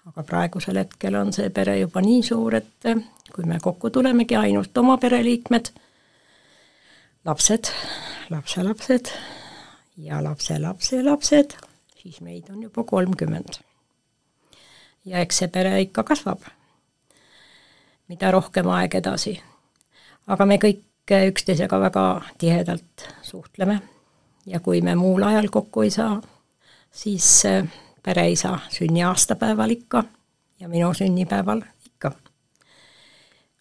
aga praegusel hetkel on see pere juba nii suur, et eh, kui me kokku tulemegi ainult oma pereliikmed, lapsed, lapselapsed ja lapselapselapsed, siis meid on juba kolmkümmend. ja eks see pere ikka kasvab, mida rohkem aeg edasi. aga me kõik üksteisega väga tihedalt suhtleme ja kui me muul ajal kokku ei saa, siis eh, pereisa sünniaastapäeval ikka ja minu sünnipäeval ikka.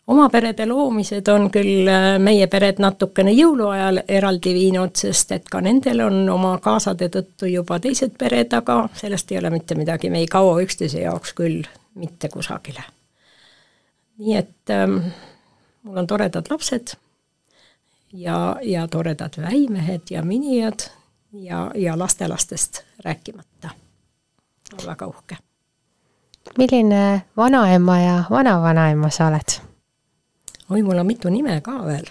oma perede loomised on küll äh, meie pered natukene jõuluajal eraldi viinud, sest et ka nendel on oma kaasade tõttu juba teised pered, aga sellest ei ole mitte midagi, me ei kao üksteise jaoks küll mitte kusagile. nii et ähm, mul on toredad lapsed ja, ja toredad väimehed ja minijad ja, ja lastelastest rääkimata olen väga uhke. milline vanaema ja vanavanaema sa oled? oi, mul on mitu nime ka veel.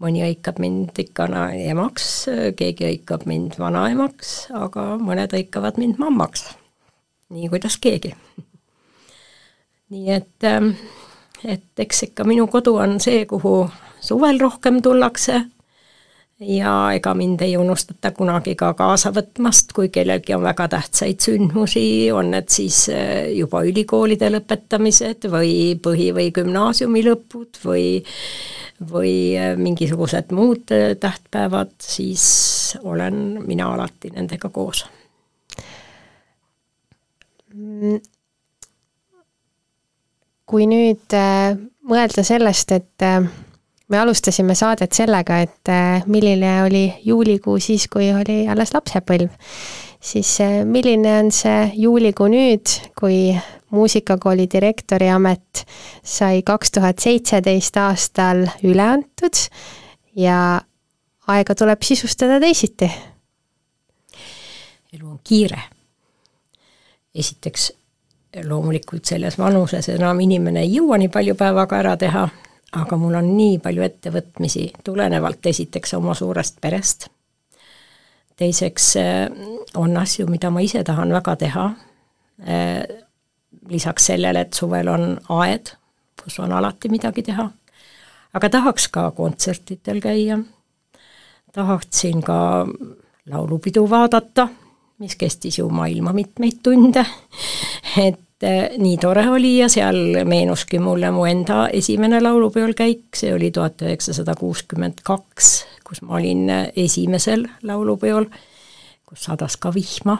mõni hõikab mind ikka emaks, keegi hõikab mind vanaemaks, aga mõned hõikavad mind mammaks. nii kuidas keegi. nii et, ähm, et eks ikka minu kodu on see, kuhu suvel rohkem tullakse ja ega mind ei unustata kunagi ka kaasa võtmast, kui kellelgi on väga tähtsaid sündmusi, on need siis äh, juba ülikoolide lõpetamised või põhi- või gümnaasiumi lõpud või või äh, mingisugused muud äh, tähtpäevad, siis olen mina alati nendega koos. kui nüüd mõelda sellest, et me alustasime saadet sellega, et äh, milline oli juulikuu siis, kui oli alles lapsepõlv. siis äh, milline on see juulikuu nüüd, kui muusikakooli direktori amet sai kaks tuhat seitseteist aastal üle antud ja aega tuleb sisustada teisiti? elu on kiire. esiteks loomulikult selles vanuses enam inimene ei jõua nii palju päevaga ära teha aga mul on nii palju ettevõtmisi, tulenevalt esiteks oma suurest perest, teiseks eh, on asju, mida ma ise tahan väga teha, eh, lisaks sellele, et suvel on aed, kus on alati midagi teha, aga tahaks ka kontsertidel käia, tahtsin ka laulupidu vaadata, mis kestis ju maailma mitmeid tunde, et et nii tore oli ja seal meenuski mulle mu enda esimene laulupeol käik, see oli tuhat üheksasada kuuskümmend kaks, kus ma olin esimesel laulupeol, kus sadas ka vihma,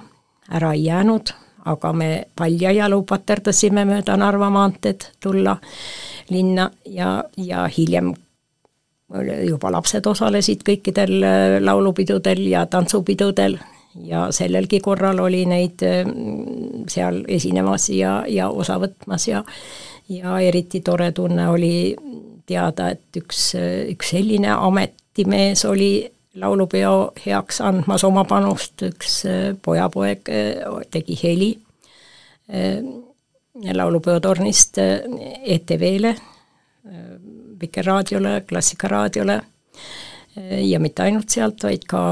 ära ei jäänud, aga me paljajalu paterdasime mööda Narva maanteed tulla linna ja, ja hiljem juba lapsed osalesid kõikidel laulupidudel ja tantsupidudel ja sellelgi korral oli neid mm, seal esinemas ja, ja osa võtmas ja ja eriti tore tunne oli teada, et üks, üks selline ametimees oli laulupeo heaks andmas oma panust, üks pojapoeg tegi heli laulupeotornist ETV-le, Vikerraadiole, Klassikaraadiole ja mitte ainult sealt, vaid ka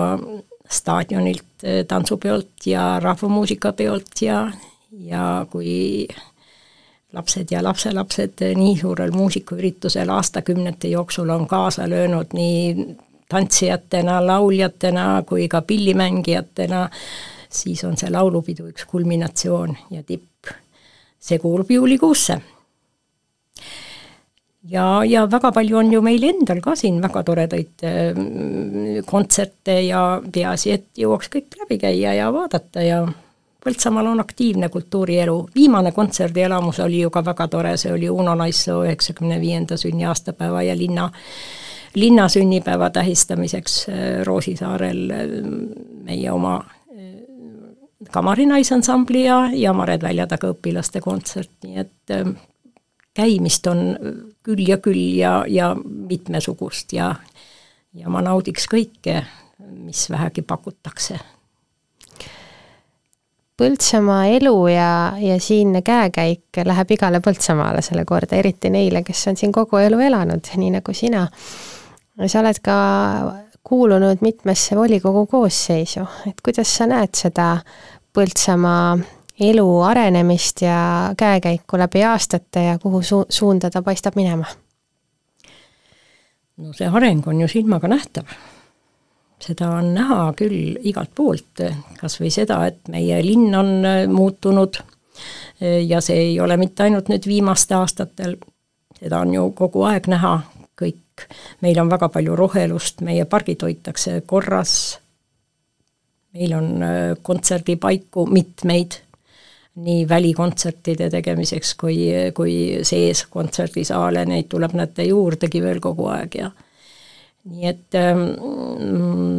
staadionilt, eh, tantsupeolt ja rahvamuusikapeolt ja, ja kui lapsed ja lapselapsed nii suurel muusikaüritusel aastakümnete jooksul on kaasa löönud nii tantsijatena, lauljatena kui ka pillimängijatena, siis on see laulupidu üks kulminatsioon ja tipp. see kuulub juulikuusse ja, ja väga palju on ju meil endal ka siin väga toredaid äh, kontserte ja peaasi, et jõuaks kõik läbi käia ja vaadata ja Põltsamaal on aktiivne kultuurielu, viimane kontserdielamus oli ju ka väga tore, see oli Uno Naissoo üheksakümne viienda sünniaastapäeva ja linna linna sünnipäeva tähistamiseks äh, Roosisaarel äh, meie oma kamarinaisansambli ja, ja Mared välja taga õpilaste kontsert, nii et käimist on küll ja küll ja, ja mitmesugust ja ja ma naudiks kõike, mis vähegi pakutakse. Põltsamaa elu ja, ja siinne käekäik läheb igale põltsamaalasele korda, eriti neile, kes on siin kogu elu elanud, nii nagu sina. sa oled ka kuulunud mitmesse volikogu koosseisu, et kuidas sa näed seda Põltsamaa elu arenemist ja käekäiku läbi aastate ja kuhu su-, suunda ta paistab minema? no see areng on ju silmaga nähtav. seda on näha küll igalt poolt, kas või seda, et meie linn on äh, muutunud äh, ja see ei ole mitte ainult nüüd viimastel aastatel, seda on ju kogu aeg näha, kõik, meil on väga palju rohelust, meie pargid hoitakse korras, meil on äh, kontserdipaiku mitmeid nii välikontsertide tegemiseks kui, kui sees kontserdisaale, neid tuleb näete juurdegi veel kogu aeg ja nii et ähm,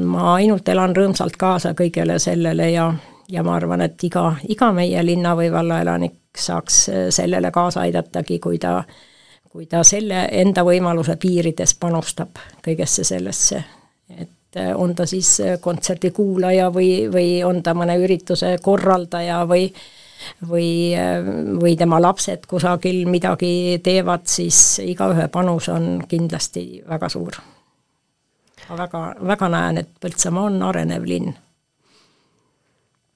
ma ainult elan rõõmsalt kaasa kõigele sellele ja, ja ma arvan, et iga, iga meie linna või valla elanik saaks sellele kaasa aidatagi, kui ta, kui ta selle enda võimaluse piirides panustab kõigesse sellesse. et äh, on ta siis kontserdi kuulaja või, või on ta mõne ürituse korraldaja või äh, või, või tema lapsed kusagil midagi teevad, siis igaühe panus on kindlasti väga suur. ma väga, väga näen, et Põltsamaa on arenev linn.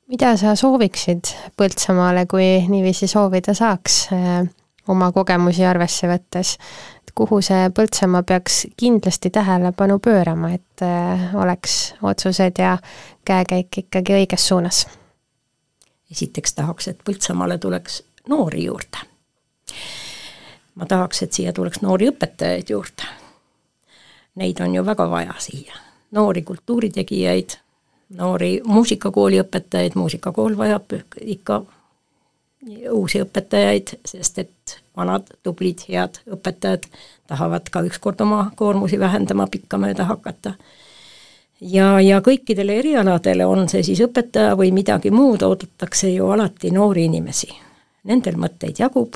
mida sa sooviksid Põltsamaale, kui niiviisi soovida saaks, eh, oma kogemusi arvesse võttes, et kuhu see Põltsamaa peaks kindlasti tähelepanu pöörama, et eh, oleks otsused ja käekäik ikkagi õiges suunas esiteks tahaks, et Põltsamaale tuleks noori juurde. ma tahaks, et siia tuleks noori õpetajaid juurde. Neid on ju väga vaja siia, noori kultuuritegijaid, noori muusikakooli õpetajaid, muusikakool vajab ikka uusi õpetajaid, sest et vanad tublid head õpetajad tahavad ka ükskord oma koormusi vähendama pikkamööda hakata ja, ja kõikidele erialadele, on see siis õpetaja või midagi muud, oodatakse ju alati noori inimesi. Nendel mõtteid jagub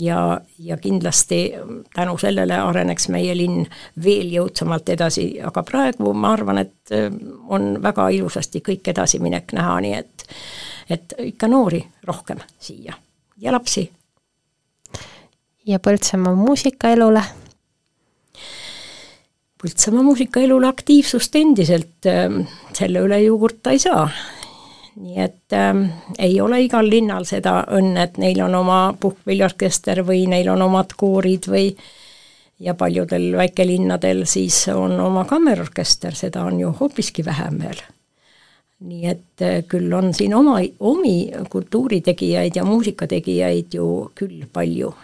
ja, ja kindlasti tänu sellele areneks meie linn veel jõudsamalt edasi, aga praegu ma arvan, et äh, on väga ilusasti kõik edasiminek näha, nii et et ikka noori rohkem siia ja lapsi. ja Põltsamaa muusikaelule Põltsamaa muusikaelule aktiivsust endiselt, ähm, selle üle ju kurta ei saa. nii et äh, ei ole igal linnal seda õnne, et neil on oma puhkpilliorkester või neil on omad koorid või ja paljudel väikelinnadel siis on oma kammerorkester, seda on ju hoopiski vähem veel. nii et äh, küll on siin oma, omi kultuuritegijaid ja muusikategijaid ju küll palju.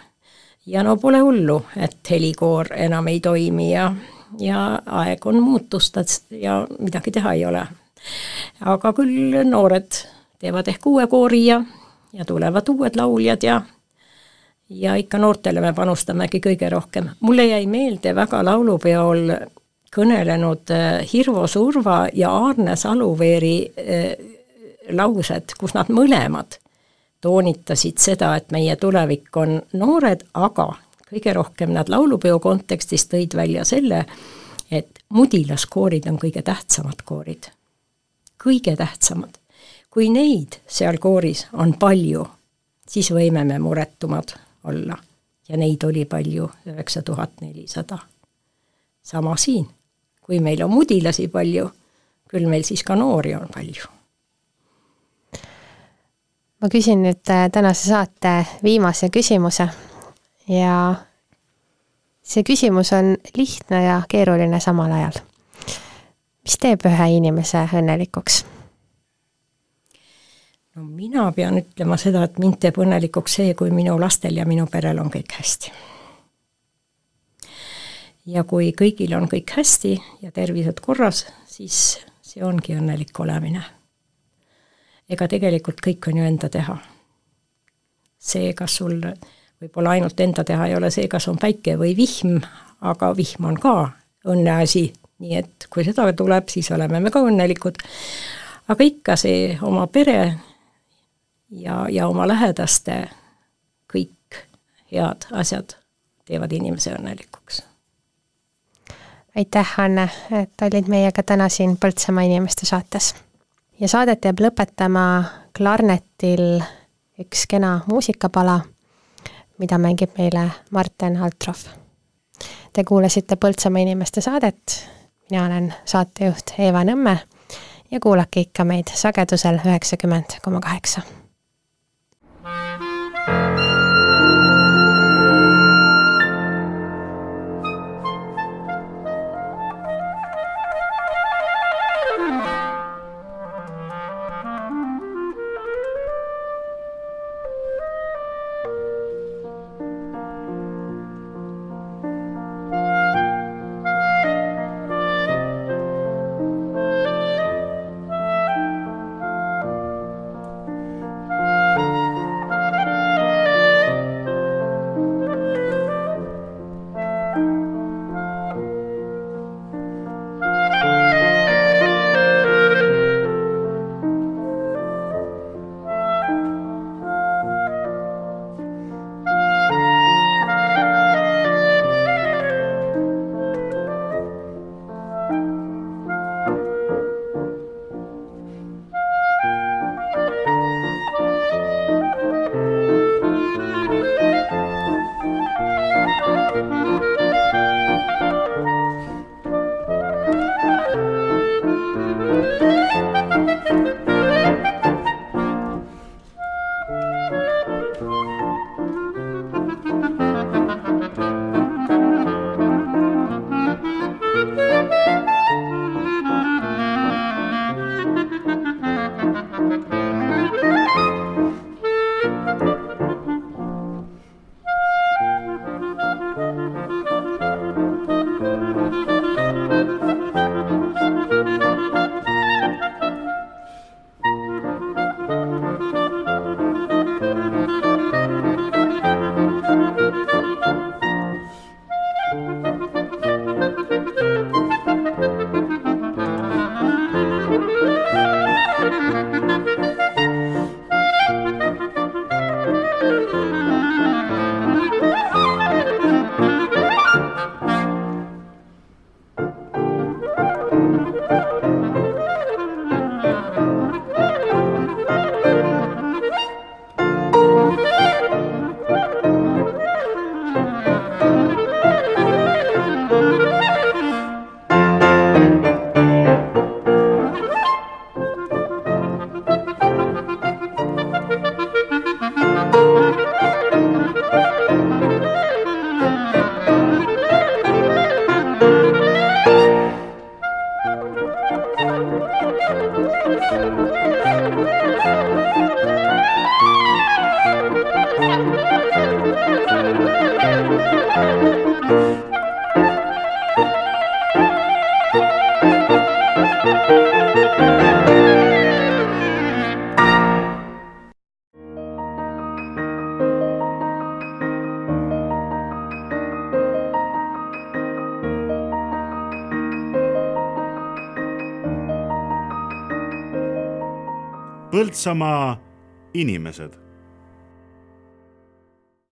ja no pole hullu, et helikoor enam ei toimi ja ja aeg on muutustad ja midagi teha ei ole. aga küll noored teevad ehk uue koori ja, ja tulevad uued lauljad ja ja ikka noortele me panustamegi kõige rohkem. mulle jäi meelde väga laulupeol kõnelenud äh, Hirvo Surva ja Aarne Saluveeri äh, laused, kus nad mõlemad toonitasid seda, et meie tulevik on noored, aga kõige rohkem nad laulupeo kontekstis tõid välja selle, et mudilaskoorid on kõige tähtsamad koorid. kõige tähtsamad. kui neid seal kooris on palju, siis võime me muretumad olla. ja neid oli palju, üheksa tuhat nelisada. sama siin, kui meil on mudilasi palju, küll meil siis ka noori on palju ma küsin nüüd äh, tänase saate viimase küsimuse ja see küsimus on lihtne ja keeruline samal ajal. mis teeb ühe inimese õnnelikuks? no mina pean ütlema seda, et mind teeb õnnelikuks see, kui minu lastel ja minu perel on kõik hästi. ja kui kõigil on kõik hästi ja tervised korras, siis see ongi õnnelik olemine. ega tegelikult kõik on ju enda teha. see, kas sul võib-olla ainult enda teha ei ole see, kas on päike või vihm, aga vihm on ka õnneasi, nii et kui seda tuleb, siis oleme me ka õnnelikud. aga ikka see oma pere ja, ja oma lähedaste kõik head asjad teevad inimese õnnelikuks. aitäh, Anne, et olid meiega täna siin Põltsamaa inimeste saates. ja saadet jääb lõpetama klarnetil üks kena muusikapala, mida mängib meile Marten Altrov. Te kuulasite Põltsamaa inimeste saadet, mina olen saatejuht Eeva Nõmme ja kuulake ikka meid sagedusel üheksakümmend koma kaheksa Põltsamaa inimesed